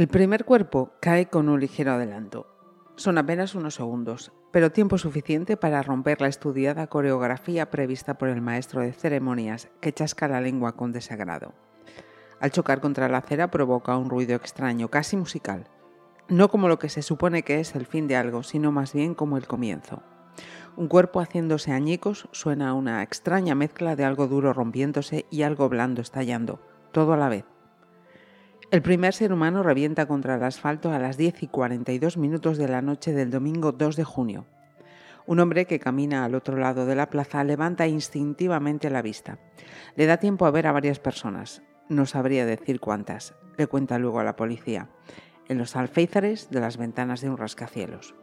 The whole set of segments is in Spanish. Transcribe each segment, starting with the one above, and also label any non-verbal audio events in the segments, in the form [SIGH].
El primer cuerpo cae con un ligero adelanto. Son apenas unos segundos, pero tiempo suficiente para romper la estudiada coreografía prevista por el maestro de ceremonias que chasca la lengua con desagrado. Al chocar contra la acera provoca un ruido extraño, casi musical. No como lo que se supone que es el fin de algo, sino más bien como el comienzo. Un cuerpo haciéndose añicos suena a una extraña mezcla de algo duro rompiéndose y algo blando estallando, todo a la vez. El primer ser humano revienta contra el asfalto a las 10 y 42 minutos de la noche del domingo 2 de junio. Un hombre que camina al otro lado de la plaza levanta instintivamente la vista. Le da tiempo a ver a varias personas. No sabría decir cuántas. Le cuenta luego a la policía. En los alféizares de las ventanas de un rascacielos.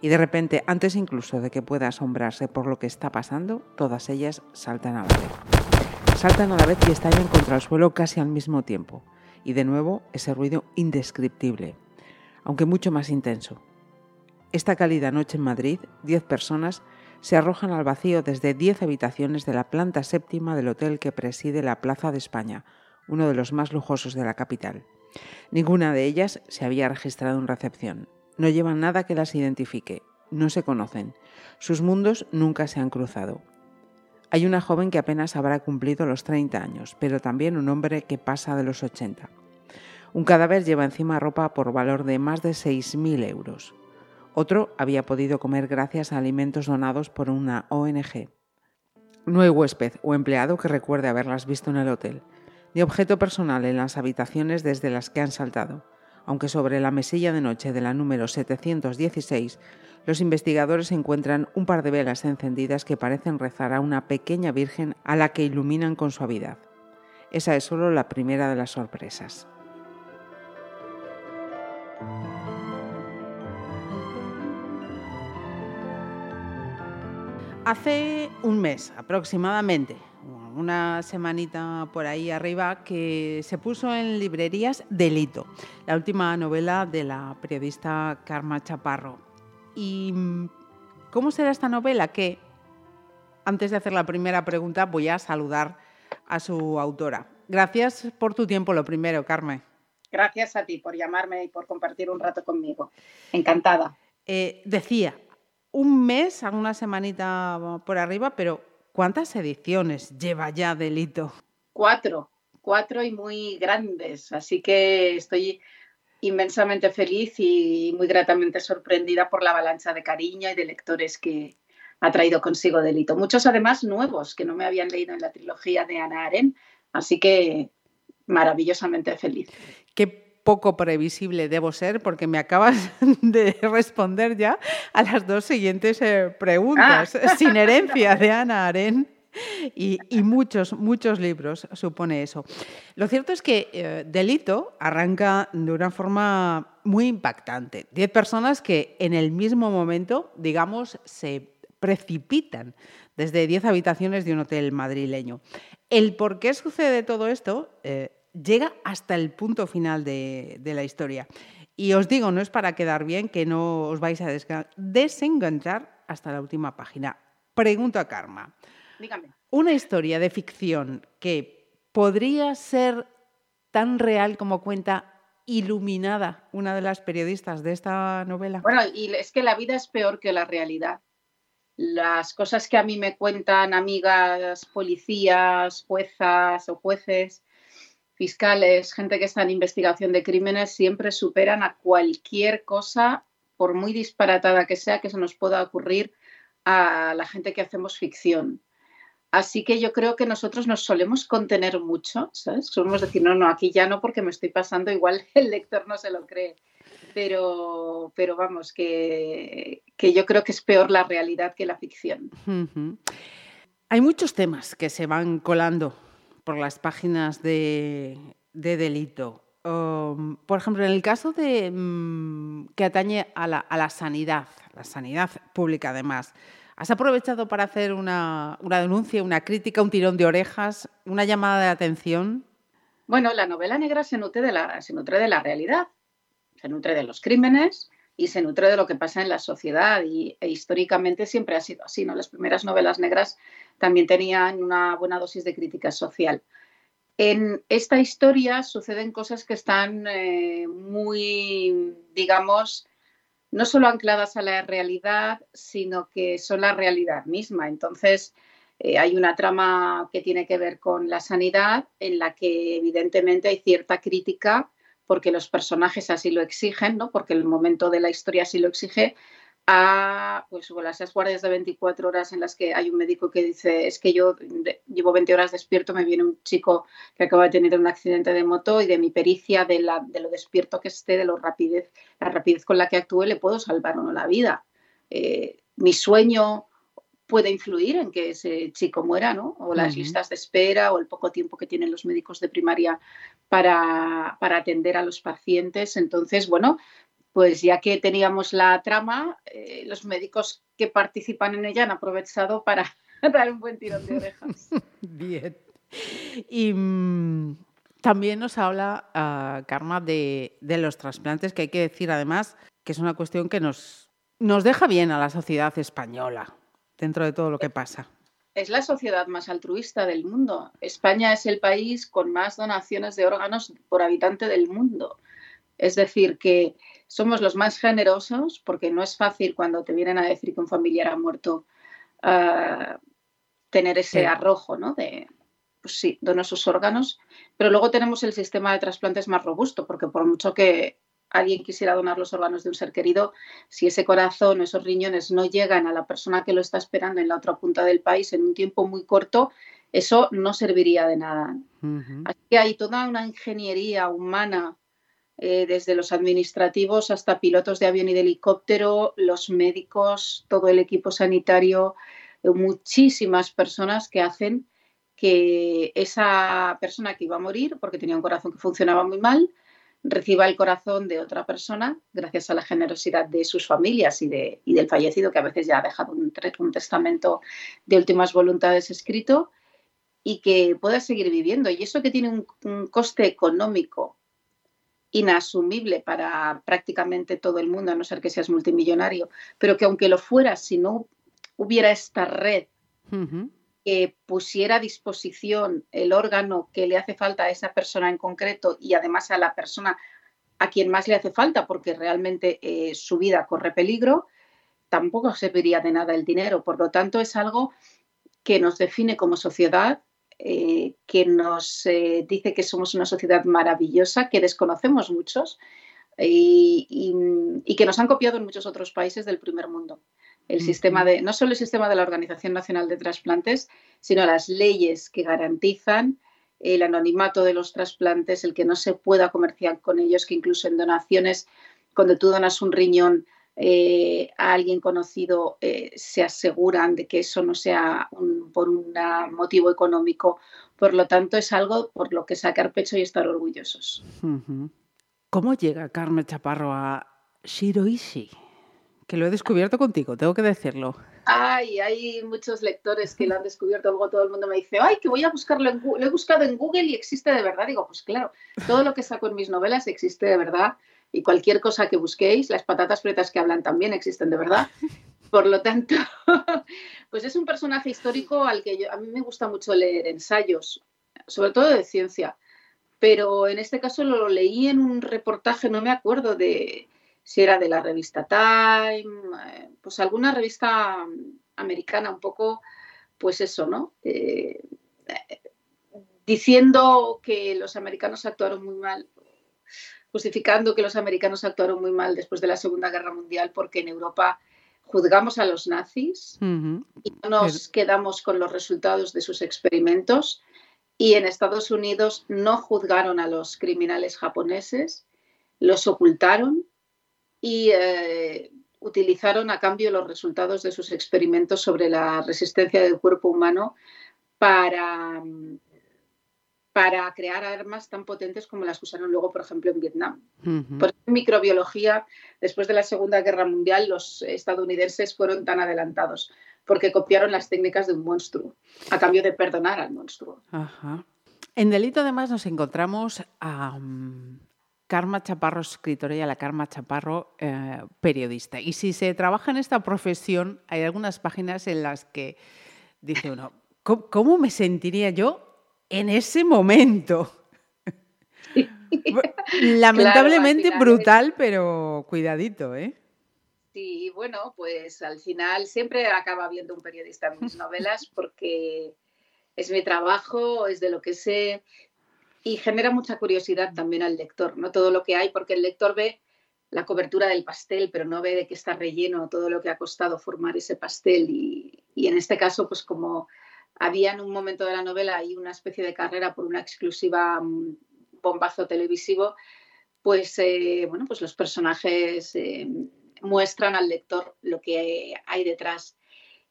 Y de repente, antes incluso de que pueda asombrarse por lo que está pasando, todas ellas saltan a la vez. Saltan a la vez y estallan contra el suelo casi al mismo tiempo y de nuevo ese ruido indescriptible, aunque mucho más intenso. Esta cálida noche en Madrid, 10 personas se arrojan al vacío desde 10 habitaciones de la planta séptima del hotel que preside la Plaza de España, uno de los más lujosos de la capital. Ninguna de ellas se había registrado en recepción. No llevan nada que las identifique. No se conocen. Sus mundos nunca se han cruzado. Hay una joven que apenas habrá cumplido los 30 años, pero también un hombre que pasa de los 80. Un cadáver lleva encima ropa por valor de más de 6.000 euros. Otro había podido comer gracias a alimentos donados por una ONG. No hay huésped o empleado que recuerde haberlas visto en el hotel, ni objeto personal en las habitaciones desde las que han saltado, aunque sobre la mesilla de noche de la número 716 los investigadores encuentran un par de velas encendidas que parecen rezar a una pequeña virgen a la que iluminan con suavidad. Esa es solo la primera de las sorpresas. Hace un mes aproximadamente, una semanita por ahí arriba, que se puso en librerías Delito, la última novela de la periodista Karma Chaparro. ¿Y mm, cómo será esta novela? Que antes de hacer la primera pregunta voy a saludar a su autora. Gracias por tu tiempo, lo primero, Carmen. Gracias a ti por llamarme y por compartir un rato conmigo. Encantada. Eh, decía, un mes, una semanita por arriba, pero ¿cuántas ediciones lleva ya Delito? Cuatro, cuatro y muy grandes. Así que estoy inmensamente feliz y muy gratamente sorprendida por la avalancha de cariño y de lectores que ha traído consigo Delito. Muchos además nuevos que no me habían leído en la trilogía de Ana Aren, así que maravillosamente feliz. Qué poco previsible debo ser porque me acabas [LAUGHS] de responder ya a las dos siguientes eh, preguntas. Ah. Sin herencia de [LAUGHS] Ana Aren y, muchos, muchos libros supone eso. Lo cierto es que eh, Delito arranca de una forma muy impactante. Diez personas que en el mismo momento, digamos, se precipitan desde diez habitaciones de un hotel madrileño. El por qué sucede todo esto eh, llega hasta el punto final de, de la historia. Y os digo, no es para quedar bien que no os vais a desenganchar hasta la última página. Pregunto a Karma. Una historia de ficción que podría ser tan real como cuenta iluminada una de las periodistas de esta novela. Bueno, y es que la vida es peor que la realidad. Las cosas que a mí me cuentan amigas, policías, juezas o jueces, fiscales, gente que está en investigación de crímenes, siempre superan a cualquier cosa, por muy disparatada que sea, que se nos pueda ocurrir a la gente que hacemos ficción. Así que yo creo que nosotros nos solemos contener mucho, ¿sabes? Solemos decir, no, no, aquí ya no porque me estoy pasando, igual [LAUGHS] el lector no se lo cree. Pero, pero vamos, que, que yo creo que es peor la realidad que la ficción. Hay muchos temas que se van colando por las páginas de, delito. Um, por ejemplo, en el caso de mm, que atañe a la, sanidad, la sanidad pública además, ¿has aprovechado para hacer una, denuncia, una crítica, un tirón de orejas, una llamada de atención? Bueno, la novela negra se nutre de la, se nutre de la realidad, se nutre de los crímenes, y se nutre de lo que pasa en la sociedad y e históricamente siempre ha sido así, ¿no? Las primeras novelas negras también tenían una buena dosis de crítica social. En esta historia suceden cosas que están eh, muy, digamos, no solo ancladas a la realidad, sino que son la realidad misma. Entonces, eh, hay una trama que tiene que ver con la sanidad, en la que evidentemente hay cierta crítica porque los personajes así lo exigen, ¿no? porque el momento de la historia así lo exige, a pues, las guardias de 24 horas en las que hay un médico que dice, es que yo llevo 20 horas despierto, me viene un chico que acaba de tener un accidente de moto y de mi pericia, de, la, de lo despierto que esté, de lo rapidez, la rapidez con la que actúe, le puedo salvar o no la vida. Eh, mi sueño puede influir en que ese chico muera, ¿no? O las listas de espera o el poco tiempo que tienen los médicos de primaria para, atender a los pacientes. Entonces, bueno, pues ya que teníamos la trama, eh, los médicos que participan en ella han aprovechado para [LAUGHS] dar un buen tirón de orejas. [LAUGHS] Bien. Y mm, también nos habla uh, Karma de, de, los trasplantes, que hay que decir además que es una cuestión que nos, nos deja bien a la sociedad española dentro de todo lo que pasa. Es la sociedad más altruista del mundo. España es el país con más donaciones de órganos por habitante del mundo. Es decir, que somos los más generosos porque no es fácil cuando te vienen a decir que un familiar ha muerto ah, tener ese arrojo, ¿no? De, pues sí, sus órganos. Pero luego tenemos el sistema de trasplantes más robusto porque por mucho que alguien quisiera donar los órganos de un ser querido, si ese corazón, esos riñones no llegan a la persona que lo está esperando en la otra punta del país en un tiempo muy corto, eso no serviría de nada. Así que hay toda una ingeniería humana, eh, desde los administrativos hasta pilotos de avión y de helicóptero, los médicos, todo el equipo sanitario, eh, muchísimas personas que hacen que esa persona que iba a morir, porque tenía un corazón que funcionaba muy mal, reciba el corazón de otra persona gracias a la generosidad de sus familias y, de, del fallecido, que a veces ya ha dejado un, testamento de últimas voluntades escrito y que pueda seguir viviendo. Y eso que tiene un, un coste económico inasumible para prácticamente todo el mundo, a no ser que seas multimillonario, pero que aunque lo fuera, si no hubiera esta red que pusiera a disposición el órgano que le hace falta a esa persona en concreto y además a la persona a quien más le hace falta porque realmente eh, su vida corre peligro, tampoco serviría de nada el dinero. Por lo tanto, es algo que nos define como sociedad, eh, que nos eh, dice que somos una sociedad maravillosa, que desconocemos muchos y que nos han copiado en muchos otros países del primer mundo el sistema de, no solo el sistema de la Organización Nacional de Trasplantes, sino las leyes que garantizan el anonimato de los trasplantes, el que no se pueda comerciar con ellos, que incluso en donaciones, cuando tú donas un riñón eh, a alguien conocido, eh, se aseguran de que eso no sea por un motivo económico. Por lo tanto, es algo por lo que sacar pecho y estar orgullosos. ¿Cómo llega Carmen Chaparro a Shiroishi? Que lo he descubierto contigo, tengo que decirlo. Ay, hay muchos lectores que lo han descubierto, luego todo el mundo me dice, ay, que voy a buscarlo en Google, lo he buscado en Google y existe de verdad. Digo, pues claro, todo lo que saco en mis novelas existe de verdad y cualquier cosa que busquéis, las patatas fritas que hablan también existen de verdad. Por lo tanto, [LAUGHS] pues es un personaje histórico al que a mí me gusta mucho leer ensayos, sobre todo de ciencia, pero en este caso lo leí en un reportaje, no me acuerdo de si era de la revista Time, eh, pues alguna revista americana un poco, pues eso, ¿no? Eh, diciendo que los americanos actuaron muy mal, justificando que los americanos actuaron muy mal después de la Segunda Guerra Mundial porque en Europa juzgamos a los nazis y no nos quedamos con los resultados de sus experimentos y en Estados Unidos no juzgaron a los criminales japoneses, los ocultaron y eh, utilizaron a cambio los resultados de sus experimentos sobre la resistencia del cuerpo humano para, para crear armas tan potentes como las que usaron luego, por ejemplo, en Vietnam. Por microbiología, después de la Segunda Guerra Mundial, los estadounidenses fueron tan adelantados, porque copiaron las técnicas de un monstruo, a cambio de perdonar al monstruo. En Delito, además, nos encontramos a mm, Karma Chaparro, escritora, y a la Karma Chaparro, eh, periodista. Y si se trabaja en esta profesión, hay algunas páginas en las que dice uno, ¿cómo, me sentiría yo en ese momento? [LAUGHS] [LAUGHS] Lamentablemente brutal, pero cuidadito, ¿eh? Sí, bueno, pues al final siempre acaba viendo un periodista en mis [LAUGHS] novelas porque es mi trabajo, es de lo que sé y genera mucha curiosidad también al lector, ¿no? Todo lo que hay, porque el lector ve la cobertura del pastel, pero no ve de qué está relleno todo lo que ha costado formar ese pastel. Y, en este caso, pues como había en un momento de la novela hay una especie de carrera por una exclusiva mm, bombazo televisivo, pues eh, bueno, pues los personajes eh, muestran al lector lo que hay detrás.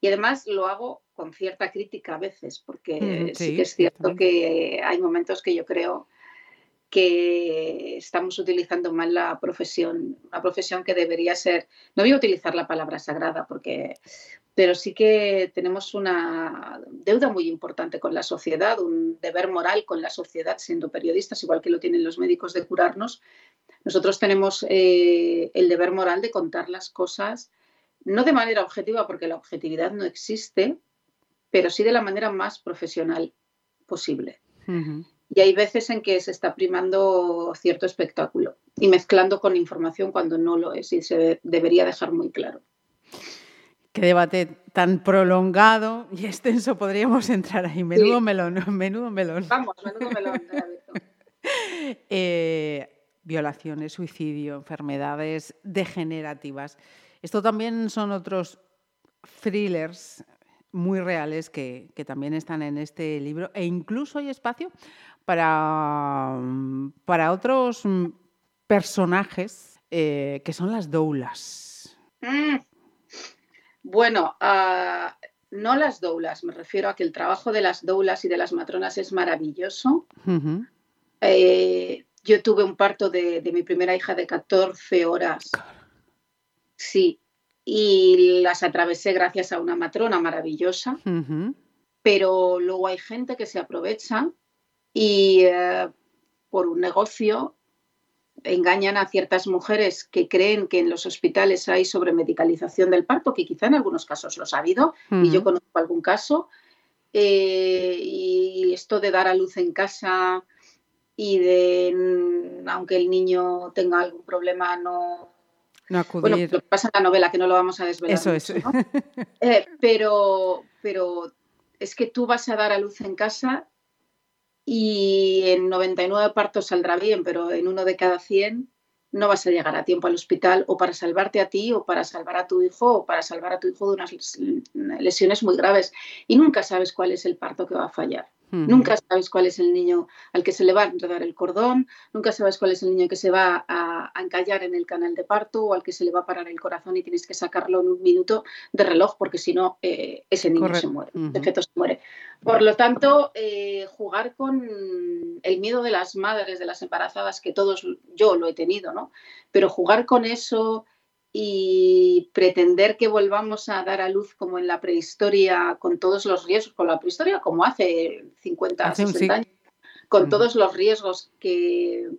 Y además lo hago con cierta crítica a veces, porque mm, sí, que es cierto que hay momentos que yo creo que estamos utilizando mal la profesión, una profesión que debería ser, no voy a utilizar la palabra sagrada, porque, pero sí que tenemos una deuda muy importante con la sociedad, un deber moral con la sociedad siendo periodistas, igual que lo tienen los médicos de curarnos. Nosotros tenemos eh, el deber moral de contar las cosas, no de manera objetiva, porque la objetividad no existe, pero sí de la manera más profesional posible. Y hay veces en que se está primando cierto espectáculo y mezclando con información cuando no lo es y se debería dejar muy claro. Qué debate tan prolongado y extenso podríamos entrar ahí. Menudo melón, [LAUGHS] menudo melón. Vamos, menudo melón. [LAUGHS] eh, violaciones, suicidio, enfermedades degenerativas. Esto también son otros thrillers muy reales que, también están en este libro e incluso hay espacio para, mm, para otros mm, personajes eh, que son las doulas. Mm. Bueno, ah, no las doulas, me refiero a que el trabajo de las doulas y de las matronas es maravilloso. Eh, yo tuve un parto de, de, mi primera hija de 14 horas. Sí, y las atravesé gracias a una matrona maravillosa, pero luego hay gente que se aprovecha y eh, por un negocio engañan a ciertas mujeres que creen que en los hospitales hay sobremedicalización del parto, que quizá en algunos casos lo ha habido, y yo conozco algún caso, eh, y esto de dar a luz en casa y de, mm, aunque el niño tenga algún problema, no no. Bueno, lo que pasa en la novela, que no lo vamos a desvelar. Eso es. Eh, pero, pero es que tú vas a dar a luz en casa y en 99 partos saldrá bien, pero en uno de cada 100 no vas a llegar a tiempo al hospital o para salvarte a ti o para salvar a tu hijo o para salvar a tu hijo de unas lesiones muy graves. Y nunca sabes cuál es el parto que va a fallar. Nunca sabes cuál es el niño al que se le va a enredar el cordón, nunca sabes cuál es el niño que se va a, encallar en el canal de parto o al que se le va a parar el corazón y tienes que sacarlo en un minuto de reloj porque si no, eh, ese niño se muere, de se muere. Por lo tanto, eh, jugar con el miedo de las madres, de las embarazadas, que todos yo lo he tenido, ¿no? Pero jugar con eso y pretender que volvamos a dar a luz como en la prehistoria con todos los riesgos, con la prehistoria como hace 50, 60 años, con mm. todos los riesgos que,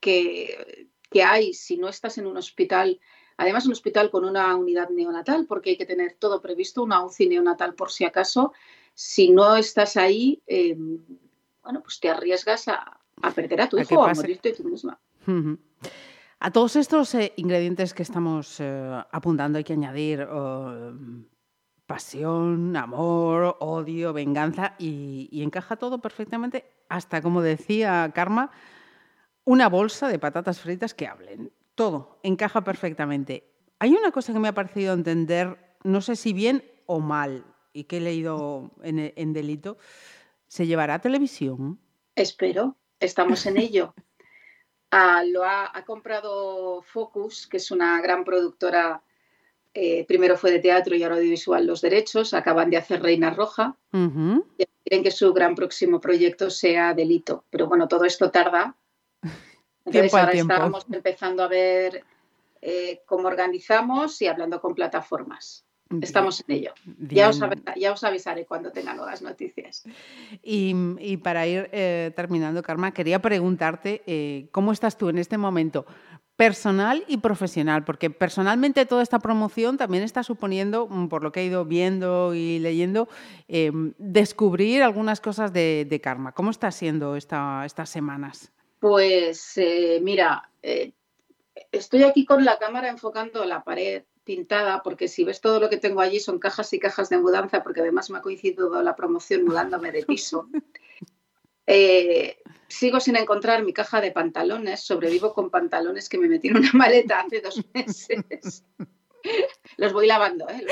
que, que, hay si no estás en un hospital, además un hospital con una unidad neonatal, porque hay que tener todo previsto, una UCI neonatal por si acaso, si no estás ahí, eh, bueno, pues te arriesgas a, a perder a tu hijo o a morirte tú misma. A todos estos eh, ingredientes que estamos eh, apuntando hay que añadir oh, pasión, amor, odio, venganza y, encaja todo perfectamente hasta, como decía Karma, una bolsa de patatas fritas que hablen. Todo encaja perfectamente. Hay una cosa que me ha parecido entender, no sé si bien o mal, y que he leído en, en Delito, ¿se llevará a televisión? Espero, estamos en ello. [LAUGHS] Ah, lo ha, comprado Focus, que es una gran productora eh, primero fue de teatro y ahora audiovisual los derechos, acaban de hacer Reina Roja y quieren que su gran próximo proyecto sea Delito. Pero bueno, todo esto tarda. [LAUGHS] Entonces ahora estábamos empezando a ver eh, cómo organizamos y hablando con plataformas. Estamos en ello. Ya os, avisaré cuando tenga nuevas noticias. Y, para ir eh, terminando, Karma, quería preguntarte cómo estás tú en este momento personal y profesional, porque personalmente toda esta promoción también está suponiendo, mm, por lo que he ido viendo y leyendo, em, descubrir algunas cosas de, karma. ¿Cómo está siendo esta, estas semanas? Pues eh, mira, eh, estoy aquí con la cámara enfocando la pared pintada, porque si ves todo lo que tengo allí son cajas y cajas de mudanza, porque además me ha coincidido la promoción mudándome de piso. [LAUGHS] Eh, sigo sin encontrar mi caja de pantalones, sobrevivo con pantalones que me metí en una maleta hace dos [LAUGHS] meses. Los voy lavando, ¿eh?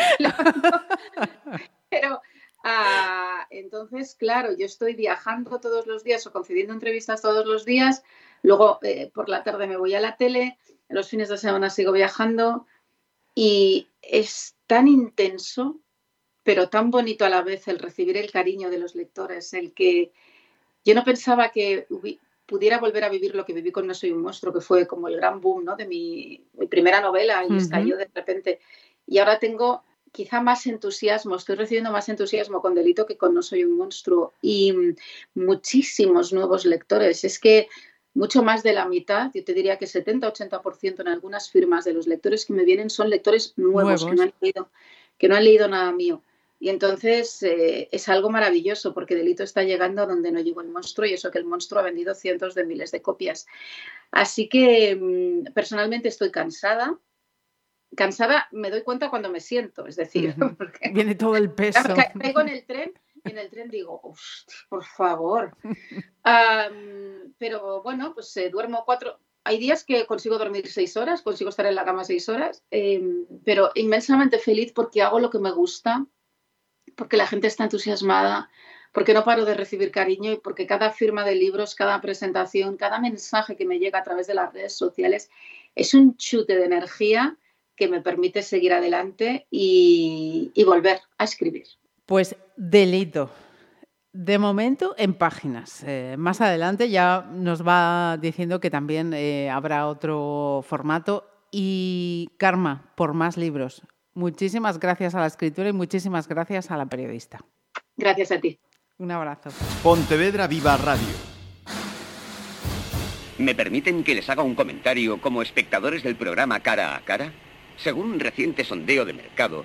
Pero ah, entonces, claro, yo estoy viajando todos los días o concediendo entrevistas todos los días, luego eh, por la tarde me voy a la tele, los fines de semana sigo viajando y es tan intenso, pero tan bonito a la vez el recibir el cariño de los lectores, el que yo no pensaba que pudiera volver a vivir lo que viví con No soy un monstruo, que fue como el gran boom ¿no? de mi, primera novela y estalló de repente. Y ahora tengo quizá más entusiasmo, estoy recibiendo más entusiasmo con Delito que con No soy un monstruo y muchísimos nuevos lectores. Es que mucho más de la mitad, yo te diría que 70-80% en algunas firmas de los lectores que me vienen son lectores nuevos, Que, no han leído, que no han leído nada mío. Y entonces eh, es algo maravilloso porque Delito está llegando a donde no llegó el monstruo y eso que el monstruo ha vendido cientos de miles de copias. Así que mm, personalmente estoy cansada. Cansada me doy cuenta cuando me siento, es decir, [LAUGHS] viene todo el [LAUGHS] peso. Caigo en el tren en el tren digo, por favor. pero bueno, pues eh, duermo cuatro, hay días que consigo dormir seis horas, consigo estar en la cama seis horas, em, pero inmensamente feliz porque hago lo que me gusta, porque la gente está entusiasmada, porque no paro de recibir cariño y porque cada firma de libros, cada presentación, cada mensaje que me llega a través de las redes sociales es un chute de energía que me permite seguir adelante y, volver a escribir. Pues delito. De momento en páginas. Eh, más adelante ya nos va diciendo que también eh, habrá otro formato. Y Karma, por más libros. Muchísimas gracias a la escritura y muchísimas gracias a la periodista. Gracias a ti. Un abrazo. Pontevedra Viva Radio. ¿Me permiten que les haga un comentario como espectadores del programa Cara a Cara? Según un reciente sondeo de mercado,